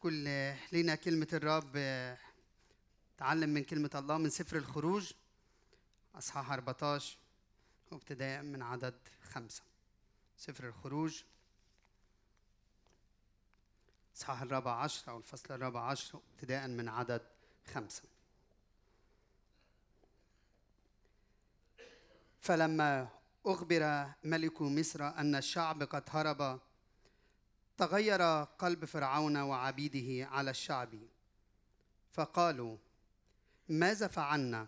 كل لينا كلمة الرب تعلم من كلمة الله من سفر الخروج أصحاح 14 وابتداء من عدد خمسة. سفر الخروج إصحاح الرابع عشر أو الفصل الرابع عشر ابتداء من عدد خمسة. فلما أخبر ملك مصر أن الشعب قد هرب تغير قلب فرعون وعبيده على الشعب. فقالوا ماذا فعلنا؟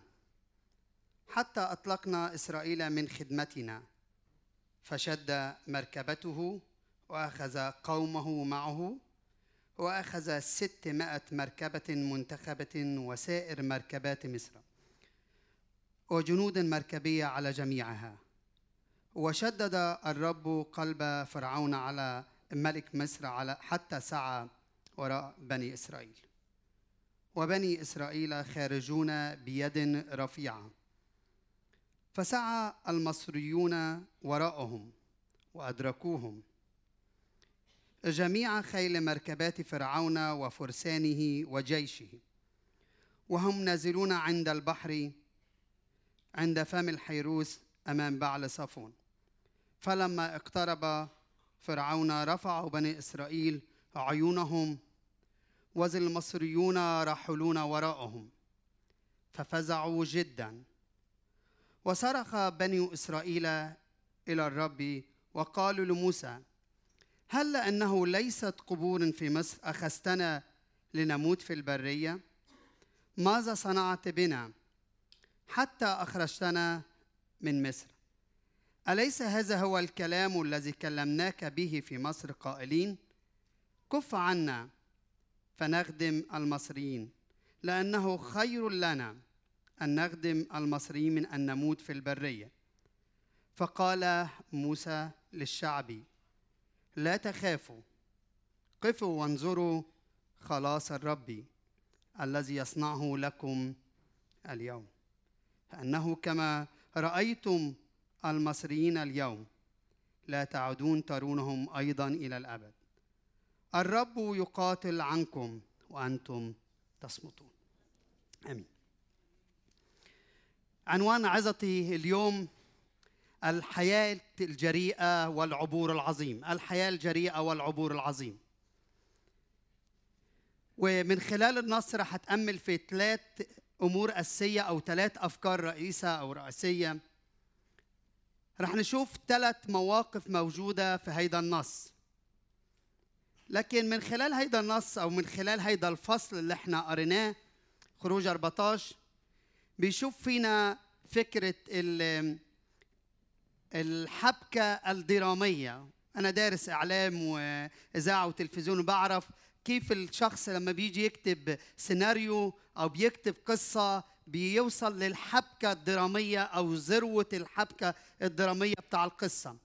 حتى أطلقنا إسرائيل من خدمتنا. فشد مركبته وأخذ قومه معه وأخذ ستمائة مركبة منتخبة وسائر مركبات مصر. وجنود مركبية على جميعها. وشدد الرب قلب فرعون على ملك مصر على حتى سعى وراء بني إسرائيل. وبني إسرائيل خارجون بيد رفيعة. فسعى المصريون وراءهم وأدركوهم. جميع خيل مركبات فرعون وفرسانه وجيشه. وهم نازلون عند البحر عند فم الحيروس أمام بعل صفون فلما اقترب فرعون رفعوا بني إسرائيل عيونهم وذ المصريون راحلون وراءهم ففزعوا جدا. وصرخ بني إسرائيل إلى الرب وقالوا لموسى هل أنه ليست قبور في مصر اخذتنا لنموت في البرية؟ ماذا صنعت بنا؟ حتى أخرجتنا من مصر. أليس هذا هو الكلام الذي كلمناك به في مصر قائلين؟ كف عنا فنخدم المصريين لأنه خير لنا أن نخدم المصريين من أن نموت في البرية. فقال موسى للشعب لا تخافوا قفوا وانظروا خلاص الرب الذي يصنعه لكم اليوم. فأنه كما رأيتم المصريين اليوم لا تعودون ترونهم أيضا إلى الأبد. الرب يقاتل عنكم وأنتم تصمتون. آمين. عنوان عظتي اليوم الحياة الجريئة والعبور العظيم. الحياة الجريئة والعبور العظيم. ومن خلال النص رح اتامل في ثلاث أمور أساسية أو ثلاث أفكار رئيسة أو رئيسية. رح نشوف ثلاث مواقف موجودة في هيدا النص. لكن من خلال هيدا النص أو من خلال هيدا الفصل اللي إحنا قريناه خروج 14 بيشوف فينا فكرة ال- الحبكة الدرامية. أنا دارس إعلام وإذاعة وتلفزيون وبعرف كيف الشخص لما بيجي يكتب سيناريو أو بيكتب قصة بيوصل للحبكة الدرامية أو ذروة الحبكة الدرامية بتاع القصة.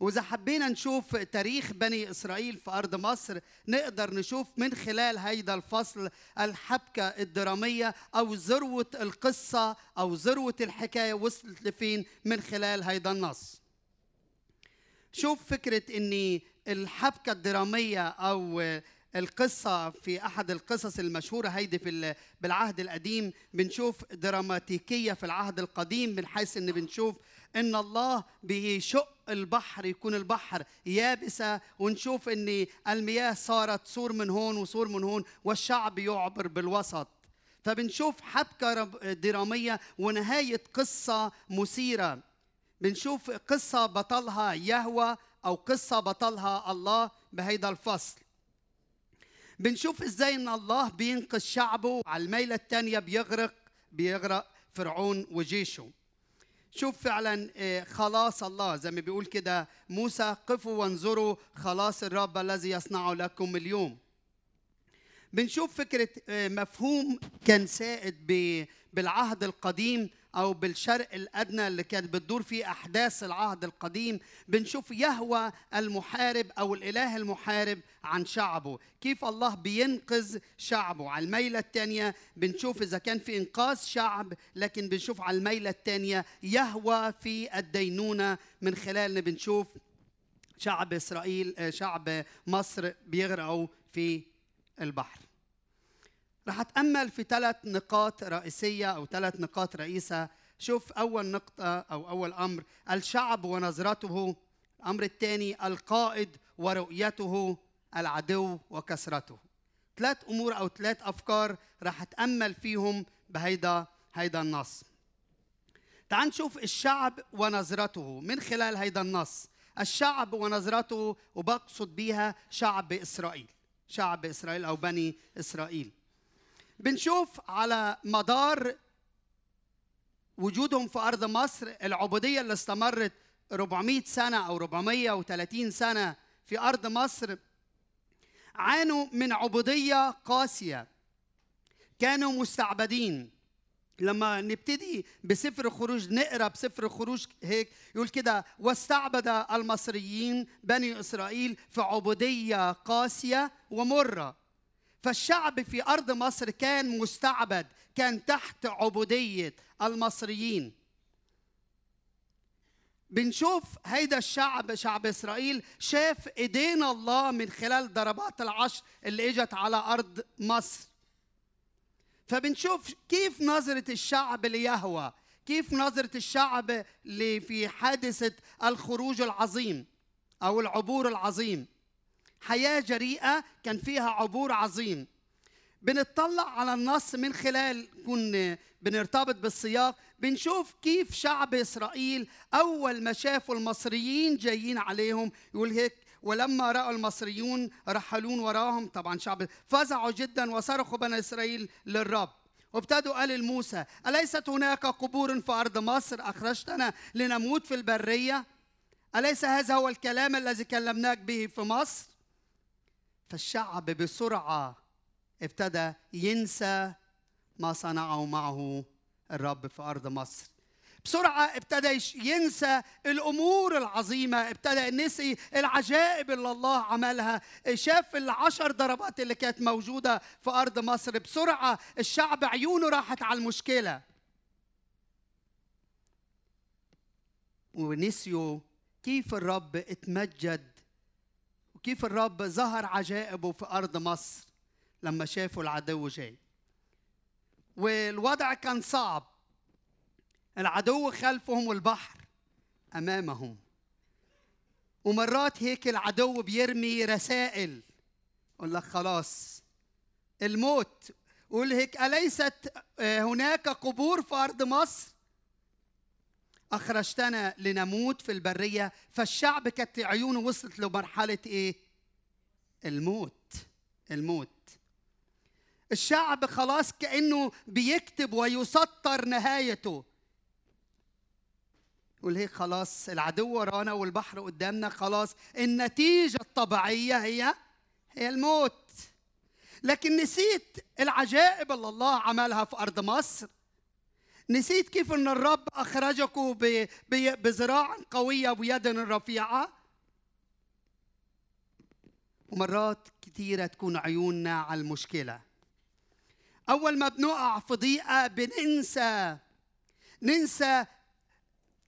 وإذا حبينا نشوف تاريخ بني إسرائيل في أرض مصر نقدر نشوف من خلال هيدا الفصل الحبكة الدرامية أو ذروة القصة أو ذروة الحكاية وصلت لفين من خلال هيدا النص. شوف فكرة ان الحبكة الدرامية أو القصة في أحد القصص المشهورة هيدي في ال- بالعهد القديم بنشوف دراماتيكية في العهد القديم من حيث إن بنشوف إن الله بيشق البحر يكون البحر يابسة ونشوف إن المياه صارت سور من هون وسور من هون والشعب يعبر بالوسط. فبنشوف حبكة درامية ونهاية قصة مثيرة. بنشوف قصة بطلها يهوى أو قصة بطلها الله بهيدا الفصل. بنشوف إزاي ان الله بينقذ شعبه. على الميلة الثانية بيغرق بيغرق فرعون وجيشه. شوف فعلا آه، خلاص الله زي ما بيقول كده موسى قفوا وانظروا خلاص الرب الذي يصنعه لكم اليوم. بنشوف فكرة آه، مفهوم كان سائد بالعهد القديم. أو بالشرق الأدنى اللي كانت بتدور فيه أحداث العهد القديم بنشوف يهوى المحارب أو الإله المحارب عن شعبه. كيف الله بينقذ شعبه. على الميلة الثانية بنشوف إذا كان في إنقاذ شعب لكن بنشوف على الميلة الثانية يهوى في الدينونة من خلال بنشوف شعب إسرائيل آه، شعب مصر بيغرقوا في البحر. رح أتأمل في ثلاث نقاط رئيسية أو ثلاث نقاط رئيسة. شوف أول نقطة أو أول أمر الشعب ونظرته. الأمر الثاني القائد ورؤيته العدو وكسرته. ثلاث أمور أو ثلاث أفكار رح أتأمل فيهم بهيدا هيدا النص. تعال نشوف الشعب ونظرته من خلال هيدا النص. الشعب ونظرته وبقصد بها شعب إسرائيل. شعب إسرائيل أو بني إسرائيل. بنشوف على مدار وجودهم في أرض مصر العبودية اللي استمرت 400 سنة أو 430 سنة في أرض مصر عانوا من عبودية قاسية. كانوا مستعبدين. لما نبتدي بسفر الخروج نقرأ بسفر الخروج هيك يقول كده واستعبد المصريين بني إسرائيل في عبودية قاسية ومرة. فالشعب في أرض مصر كان مستعبد كان تحت عبودية المصريين. بنشوف هيدا الشعب شعب إسرائيل شاف إيدين الله من خلال ضربات العشر اللي إجت على أرض مصر. فبنشوف كيف نظرة الشعب ليهوى كيف نظرة الشعب في حادثة الخروج العظيم أو العبور العظيم. حياة جريئة كان فيها عبور عظيم. بنطلع على النص من خلال كن بنرتبط بالسياق بنشوف كيف شعب إسرائيل أول ما شافوا المصريين جايين عليهم. يقول هيك ولما رأوا المصريون رحلون وراهم طبعا شعب فزعوا جدا وصرخوا بني إسرائيل للرب. وابتدوا قال لموسى أليست هناك قبور في أرض مصر أخرجتنا لنموت في البرية؟ أليس هذا هو الكلام الذي كلمناك به في مصر؟ فالشعب بسرعة ابتدى ينسى ما صنعه معه الرب في أرض مصر. بسرعة ابتدى ينسى الأمور العظيمة ابتدى نسي العجائب اللي الله عملها شاف العشر ضربات اللي كانت موجودة في أرض مصر. بسرعة الشعب عيونه راحت على المشكلة. ونسيوا كيف الرب اتمجد وكيف الرب ظهر عجائبه في أرض مصر لما شافوا العدو جاي. والوضع كان صعب. العدو خلفهم والبحر أمامهم. ومرات هيك العدو بيرمي رسائل. يقول لك خلاص الموت. يقول هيك أليست آه، هناك قبور في أرض مصر؟ أخرجتنا لنموت في البرية فالشعب كانت عيونه وصلت لمرحلة إيه؟ الموت الموت. الشعب خلاص كأنه بيكتب ويسطر نهايته. يقول هيك خلاص العدو ورانا والبحر قدامنا خلاص النتيجة الطبيعية هي هي الموت. لكن نسيت العجائب اللي الله عملها في أرض مصر. نسيت كيف أن الرب أخرجكم بذراع قوية ويد رفيعة؟ ومرات كثيرة تكون عيوننا على المشكلة. أول ما بنقع في ضيقة بننسى ننسى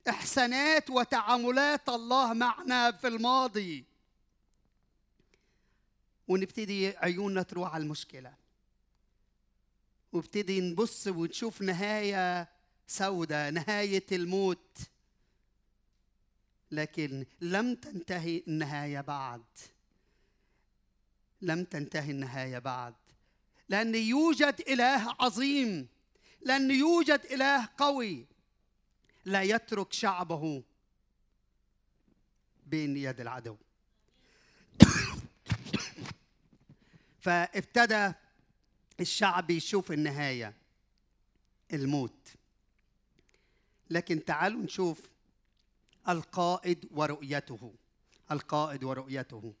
إحسانات وتعاملات الله معنا في الماضي. ونبتدي عيوننا تروح على المشكلة. وابتدي نبص ونشوف نهاية سوداء نهاية الموت. لكن لم تنتهي النهاية بعد. لم تنتهي النهاية بعد. لأن يوجد إله عظيم. لأن يوجد إله قوي. لا يترك شعبه بين يد العدو. فابتدى الشعب يشوف النهاية الموت. لكن تعالوا نشوف القائد ورؤيته. القائد ورؤيته.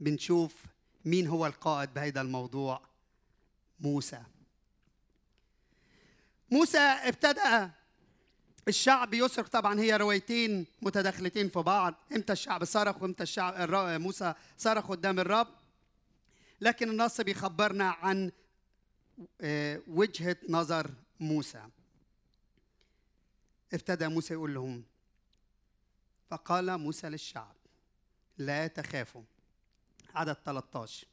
بنشوف مين هو القائد بهذا الموضوع. موسى. موسى ابتدأ. الشعب يصرخ طبعا هي روايتين متداخلتين في بعض. إمتى الشعب صرخ وامتى الشعب موسى صرخ قدام الرب. لكن النص بيخبرنا عن آه، وجهة نظر موسى. ابتدى موسى يقول لهم فقال موسى للشعب لا تخافوا. عدد 13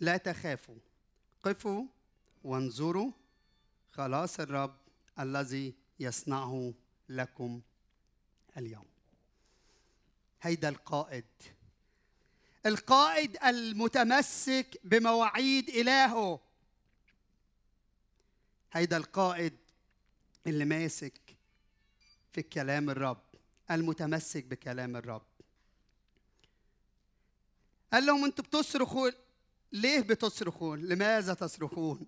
لا تخافوا. قفوا وانظروا. خلاص الرب الذي يصنعه لكم اليوم. هيدا القائد. القائد المتمسك بمواعيد إلهه. هيدا القائد اللي ماسك في كلام الرب المتمسك بكلام الرب. قال لهم أنتوا بتصرخوا ليه بتصرخون؟ لماذا تصرخون؟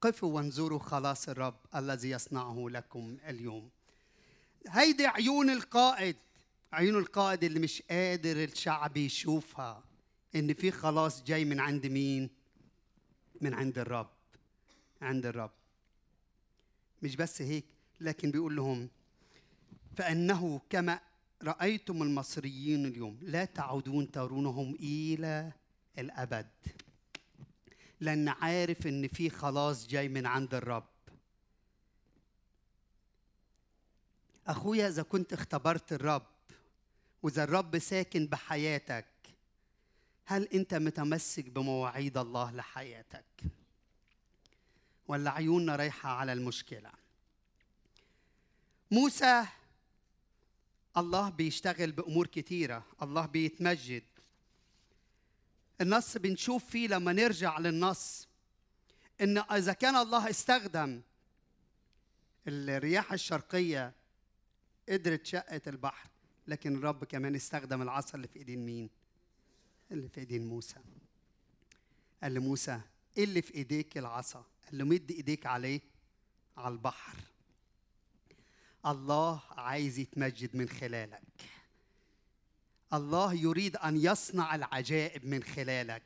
قفوا وانظروا خلاص الرب الذي يصنعه لكم اليوم. هيدي عيون القائد عيون القائد اللي مش قادر الشعب يشوفها إن في خلاص جاي من عند مين؟ من عند الرب عند الرب. مش بس هيك لكن بيقول لهم فإنه كما رأيتم المصريين اليوم لا تعودون ترونهم إلى الأبد. لأن عارف إن في خلاص جاي من عند الرب. أخويا إذا كنت اختبرت الرب وإذا الرب ساكن بحياتك هل أنت متمسك بمواعيد الله لحياتك؟ ولا عيوننا رايحة على المشكلة. موسى الله بيشتغل بأمور كتيرة الله بيتمجد. النص بنشوف فيه لما نرجع للنص إن إذا كان الله استخدم الرياح الشرقية قدرت شقت البحر لكن الرب كمان استخدم العصا اللي في إيدين مين؟ اللي في إيدين موسى. قال لموسى إيه اللي في إيديك العصا؟ قال له مد ايديك عليه على البحر. الله عايز يتمجد من خلالك. الله يريد أن يصنع العجائب من خلالك.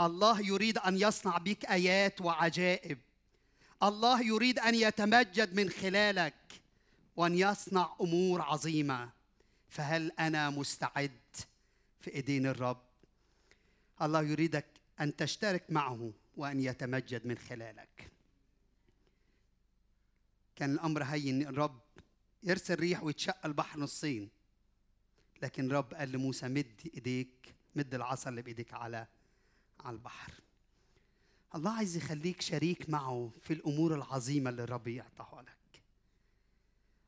الله يريد أن يصنع بك آيات وعجائب. الله يريد أن يتمجد من خلالك وأن يصنع أمور عظيمة. فهل أنا مستعد في إيدين الرب؟ الله يريدك أن تشترك معه. وأن يتمجد من خلالك. كان الأمر هين الرب يرسل ريح ويتشق البحر نصين لكن الرب قال لموسى مد إيديك مد العصا اللي بإيديك على على البحر. الله عايز يخليك شريك معه في الأمور العظيمة اللي الرب يعطاها لك.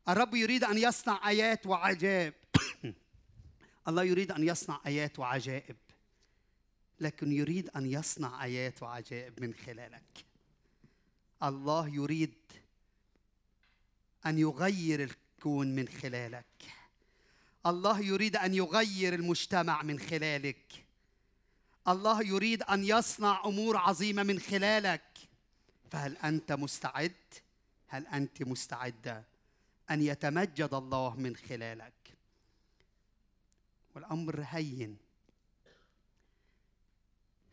الرب يريد أن يصنع آيات وعجائب. الله يريد أن يصنع آيات وعجائب. لكن يريد أن يصنع آيات وعجائب من خلالك. الله يريد أن يغير الكون من خلالك. الله يريد أن يغير المجتمع من خلالك. الله يريد أن يصنع أمور عظيمة من خلالك. فهل أنت مستعد؟ هل أنت مستعدة أن يتمجد الله من خلالك؟ والأمر هين.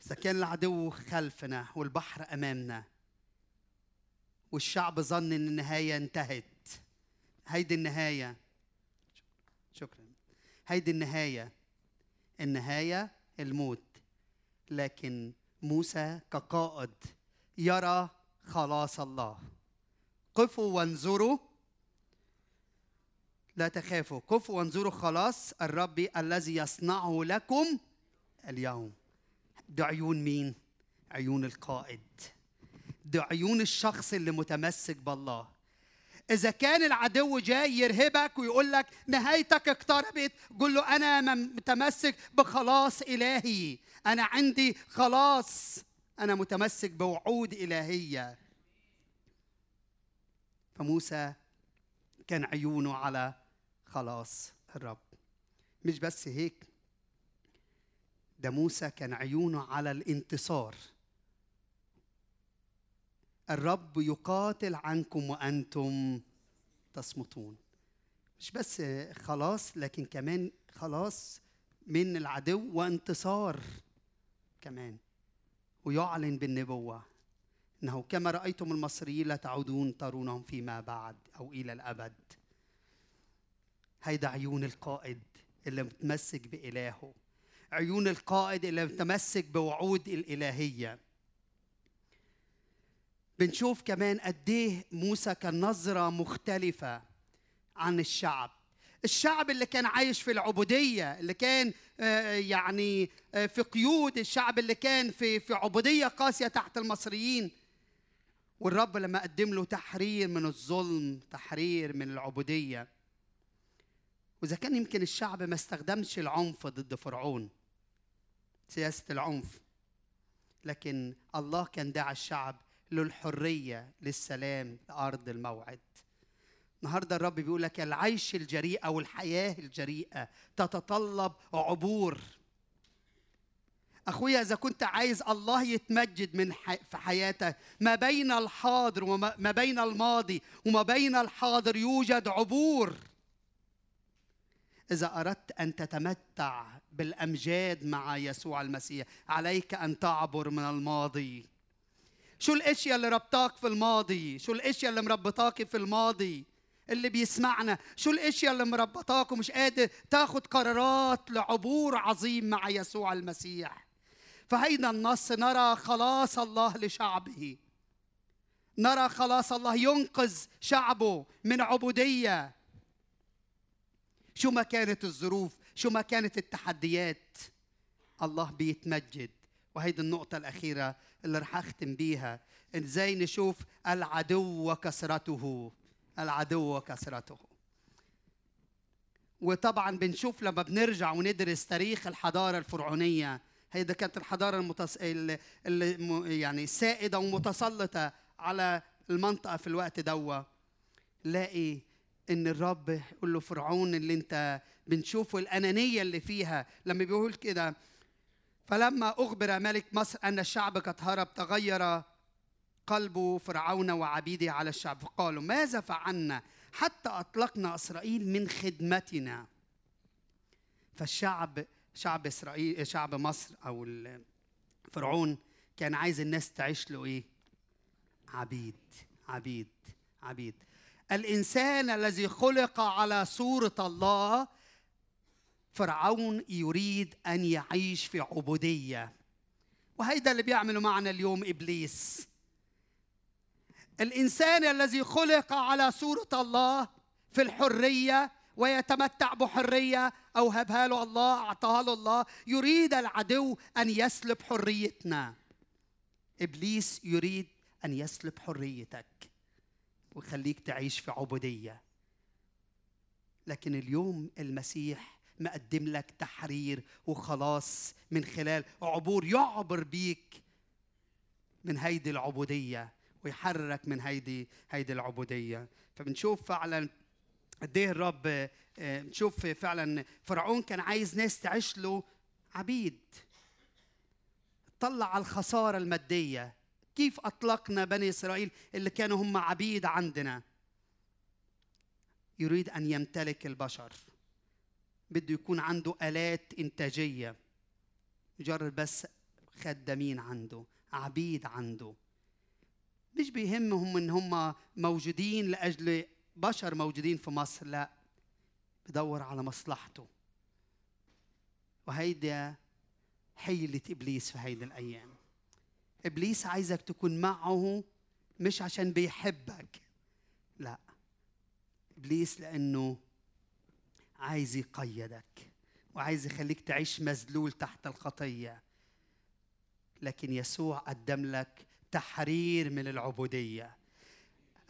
إذا كان العدو خلفنا والبحر أمامنا والشعب ظن إن النهاية انتهت هيدي النهاية. شكرا. هيدي النهاية. النهاية الموت. لكن موسى كقائد يرى خلاص الله. قفوا وانظروا. لا تخافوا. كفوا وانظروا خلاص الرب الذي يصنعه لكم اليوم. ده عيون مين؟ عيون القائد. ده عيون الشخص اللي متمسك بالله. إذا كان العدو جاي يرهبك ويقول لك نهايتك اقتربت قول له أنا متمسك بخلاص إلهي. أنا عندي خلاص. أنا متمسك بوعود إلهية. فموسى كان عيونه على خلاص الرب. مش بس هيك ده موسى كان عيونه على الانتصار. الرب يقاتل عنكم وأنتم تصمتون. مش بس خلاص لكن كمان خلاص من العدو وانتصار كمان. ويعلن بالنبوة إنه كما رأيتم المصريين لا تعودون ترونهم فيما بعد أو إلى الأبد. هيدا عيون القائد اللي متمسك بإلهه. عيون القائد اللي متمسك بوعود الإلهية. بنشوف كمان قد إيه موسى كان نظرة مختلفة عن الشعب. الشعب اللي كان عايش في العبودية اللي كان آه، يعني آه، في قيود. الشعب اللي كان في في عبودية قاسية تحت المصريين. والرب لما قدم له تحرير من الظلم تحرير من العبودية. وإذا كان يمكن الشعب ما استخدمش العنف ضد فرعون. سياسة العنف. لكن الله كان دعا الشعب للحرية للسلام لأرض الموعد. النهارده الرب بيقول لك العيش الجريء أو الحياة الجريئة تتطلب عبور. أخويا إذا كنت عايز الله يتمجد من حي... في حياتك ما بين الحاضر وما بين الماضي وما بين الحاضر يوجد عبور. إذا أردت أن تتمتع بالأمجاد مع يسوع المسيح. عليك أن تعبر من الماضي. شو الأشياء اللي ربطاك في الماضي؟ شو الأشياء اللي مربطاك في الماضي؟ اللي بيسمعنا. شو الأشياء اللي مربطاك ومش قادر تاخد قرارات لعبور عظيم مع يسوع المسيح؟ فهيدا النص نرى خلاص الله لشعبه. نرى خلاص الله ينقذ شعبه من عبودية. شو ما كانت الظروف؟ شو ما كانت التحديات الله بيتمجد. وهيدي النقطة الأخيرة اللي رح أختم بيها إزاي نشوف العدو وكثرته العدو وكثرته وطبعا بنشوف لما بنرجع وندرس تاريخ الحضارة الفرعونية هيدا كانت الحضارة المتص... اللي يعني سائدة ومتسلطة على المنطقة في الوقت دوا. لاقي إن الرب يقول له فرعون اللي أنت بنشوفه الأنانية اللي فيها لما بيقول كده فلما أخبر ملك مصر أن الشعب قد هرب تغير قلب فرعون وعبيده على الشعب. فقالوا ماذا فعلنا؟ حتى أطلقنا إسرائيل من خدمتنا. فالشعب شعب إسرائيل شعب مصر أو فرعون كان عايز الناس تعيش له إيه؟ عبيد عبيد عبيد. الإنسان الذي خلق على صورة الله فرعون يريد أن يعيش في عبودية. وهيدا اللي بيعمله معنا اليوم إبليس. الإنسان الذي خلق على صورة الله في الحرية ويتمتع بحرية أوهبها له الله أعطاها له الله يريد العدو أن يسلب حريتنا. إبليس يريد أن يسلب حريتك. ويخليك تعيش في عبودية. لكن اليوم المسيح مقدم لك تحرير وخلاص من خلال عبور يعبر بيك من هيدي العبودية ويحررك من هيدي هيدي العبودية. فبنشوف فعلا قد إيه الرب نشوف فعلا فرعون كان عايز ناس تعيش له عبيد. طلع على الخسارة المادية. كيف أطلقنا بني إسرائيل اللي كانوا هم عبيد عندنا؟ يريد أن يمتلك البشر. بده يكون عنده آلات إنتاجية. مجرد بس خدامين عنده عبيد عنده. مش بيهمهم إن هم موجودين لأجل بشر موجودين في مصر لا. بدور على مصلحته. وهيدا حيلة إبليس في هيدي الأيام. إبليس عايزك تكون معه مش عشان بيحبك. لا إبليس لأنه عايز يقيدك وعايز يخليك تعيش مذلول تحت الخطية. لكن يسوع قدم لك تحرير من العبودية.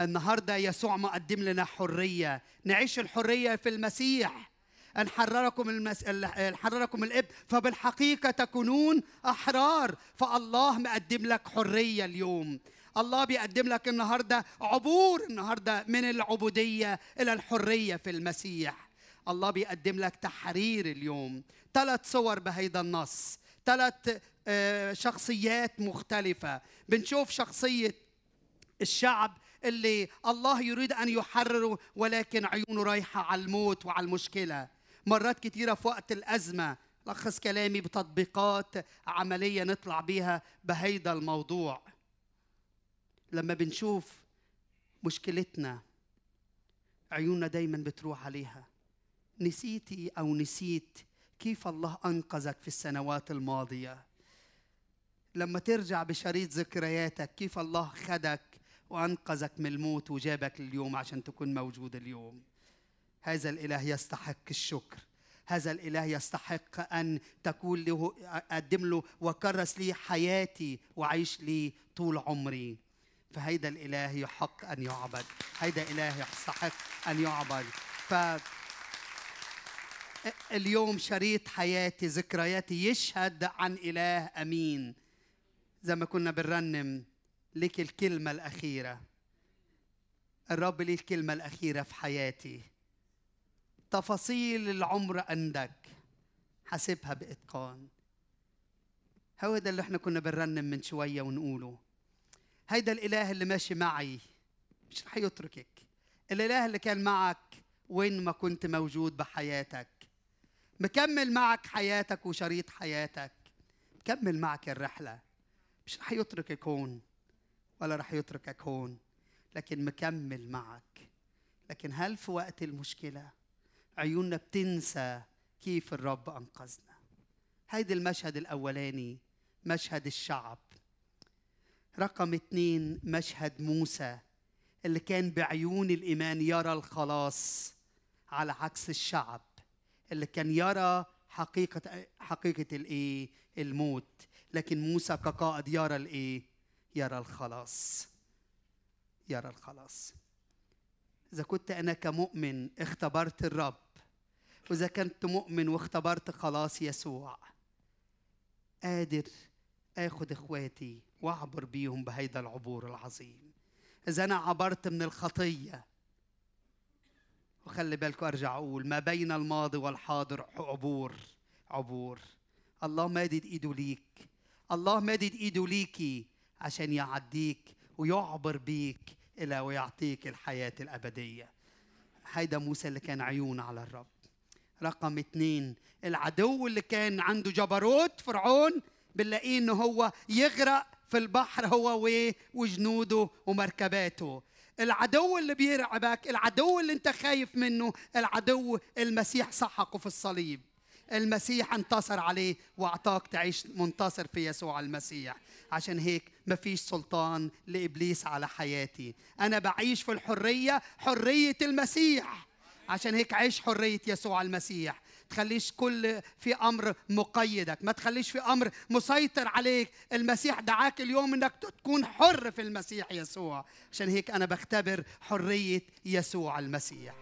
النهارده يسوع مقدم لنا حرية. نعيش الحرية في المسيح. أن حرركم المس... أن حرركم الإب فبالحقيقة تكونون أحرار. فالله مقدم لك حرية اليوم. الله بيقدم لك النهارده عبور النهارده من العبودية إلى الحرية في المسيح. الله بيقدم لك تحرير اليوم. ثلاث صور بهيدا النص. ثلاث آه، شخصيات مختلفة. بنشوف شخصية الشعب اللي الله يريد أن يحرره ولكن عيونه رايحة على الموت وعلى المشكلة. مرات كتيرة في وقت الأزمة. لخص كلامي بتطبيقات عملية نطلع بيها بهيدا الموضوع. لما بنشوف مشكلتنا عيوننا دايما بتروح عليها. نسيتي أو نسيت كيف الله أنقذك في السنوات الماضية؟ لما ترجع بشريط ذكرياتك كيف الله خدك وأنقذك من الموت وجابك اليوم عشان تكون موجود اليوم؟ هذا الإله يستحق الشكر. هذا الإله يستحق أن تكون له أقدم له وكرس لي حياتي وعيش لي طول عمري. فهيدا الإله يحق أن يعبد. هيدا إله يستحق أن يعبد. ف اليوم شريط حياتي ذكرياتي يشهد عن إله أمين. زي ما كنا بنرنم لك الكلمة الأخيرة. الرب لي الكلمة الأخيرة في حياتي. تفاصيل العمر عندك. حاسبها بإتقان. هو ده اللي إحنا كنا بنرنم من شوية ونقوله. هيدا الإله اللي ماشي معي مش رح يتركك. الإله اللي كان معك وين ما كنت موجود بحياتك. مكمل معك حياتك وشريط حياتك. مكمل معك الرحلة. مش رح يتركك هون ولا رح يتركك هون لكن مكمل معك. لكن هل في وقت المشكلة عيوننا بتنسى كيف الرب أنقذنا هيدي المشهد الأولاني مشهد الشعب رقم اثنين مشهد موسى اللي كان بعيون الإيمان يرى الخلاص على عكس الشعب اللي كان يرى حقيقة حقيقة الإيه؟ الموت لكن موسى كقائد يرى الإيه؟ يرى الخلاص يرى الخلاص إذا كنت أنا كمؤمن اختبرت الرب وإذا كنت مؤمن واختبرت خلاص يسوع قادر آخد إخواتي وأعبر بيهم بهيدا العبور العظيم. إذا أنا عبرت من الخطية وخلي بالكم أرجع أقول ما بين الماضي والحاضر عبور عبور. الله مادد إيده ليك الله مادد إيده ليكي عشان يعديك ويعبر بيك إلى ويعطيك الحياة الأبدية. هيدا موسى اللي كان عيون على الرب. رقم اثنين العدو اللي كان عنده جبروت فرعون بنلاقيه إنه هو يغرق في البحر هو وجنوده ومركباته. العدو اللي بيرعبك العدو اللي انت خايف منه العدو المسيح سحقه في الصليب. المسيح انتصر عليه وأعطاك تعيش منتصر في يسوع المسيح. عشان هيك ما فيش سلطان لإبليس على حياتي. أنا بعيش في الحرية حرية المسيح. عشان هيك عيش حرية يسوع المسيح. تخليش كل في أمر مقيدك. ما تخليش في أمر مسيطر عليك. المسيح دعاك اليوم إنك تكون حر في المسيح يسوع. عشان هيك أنا بختبر حرية يسوع المسيح.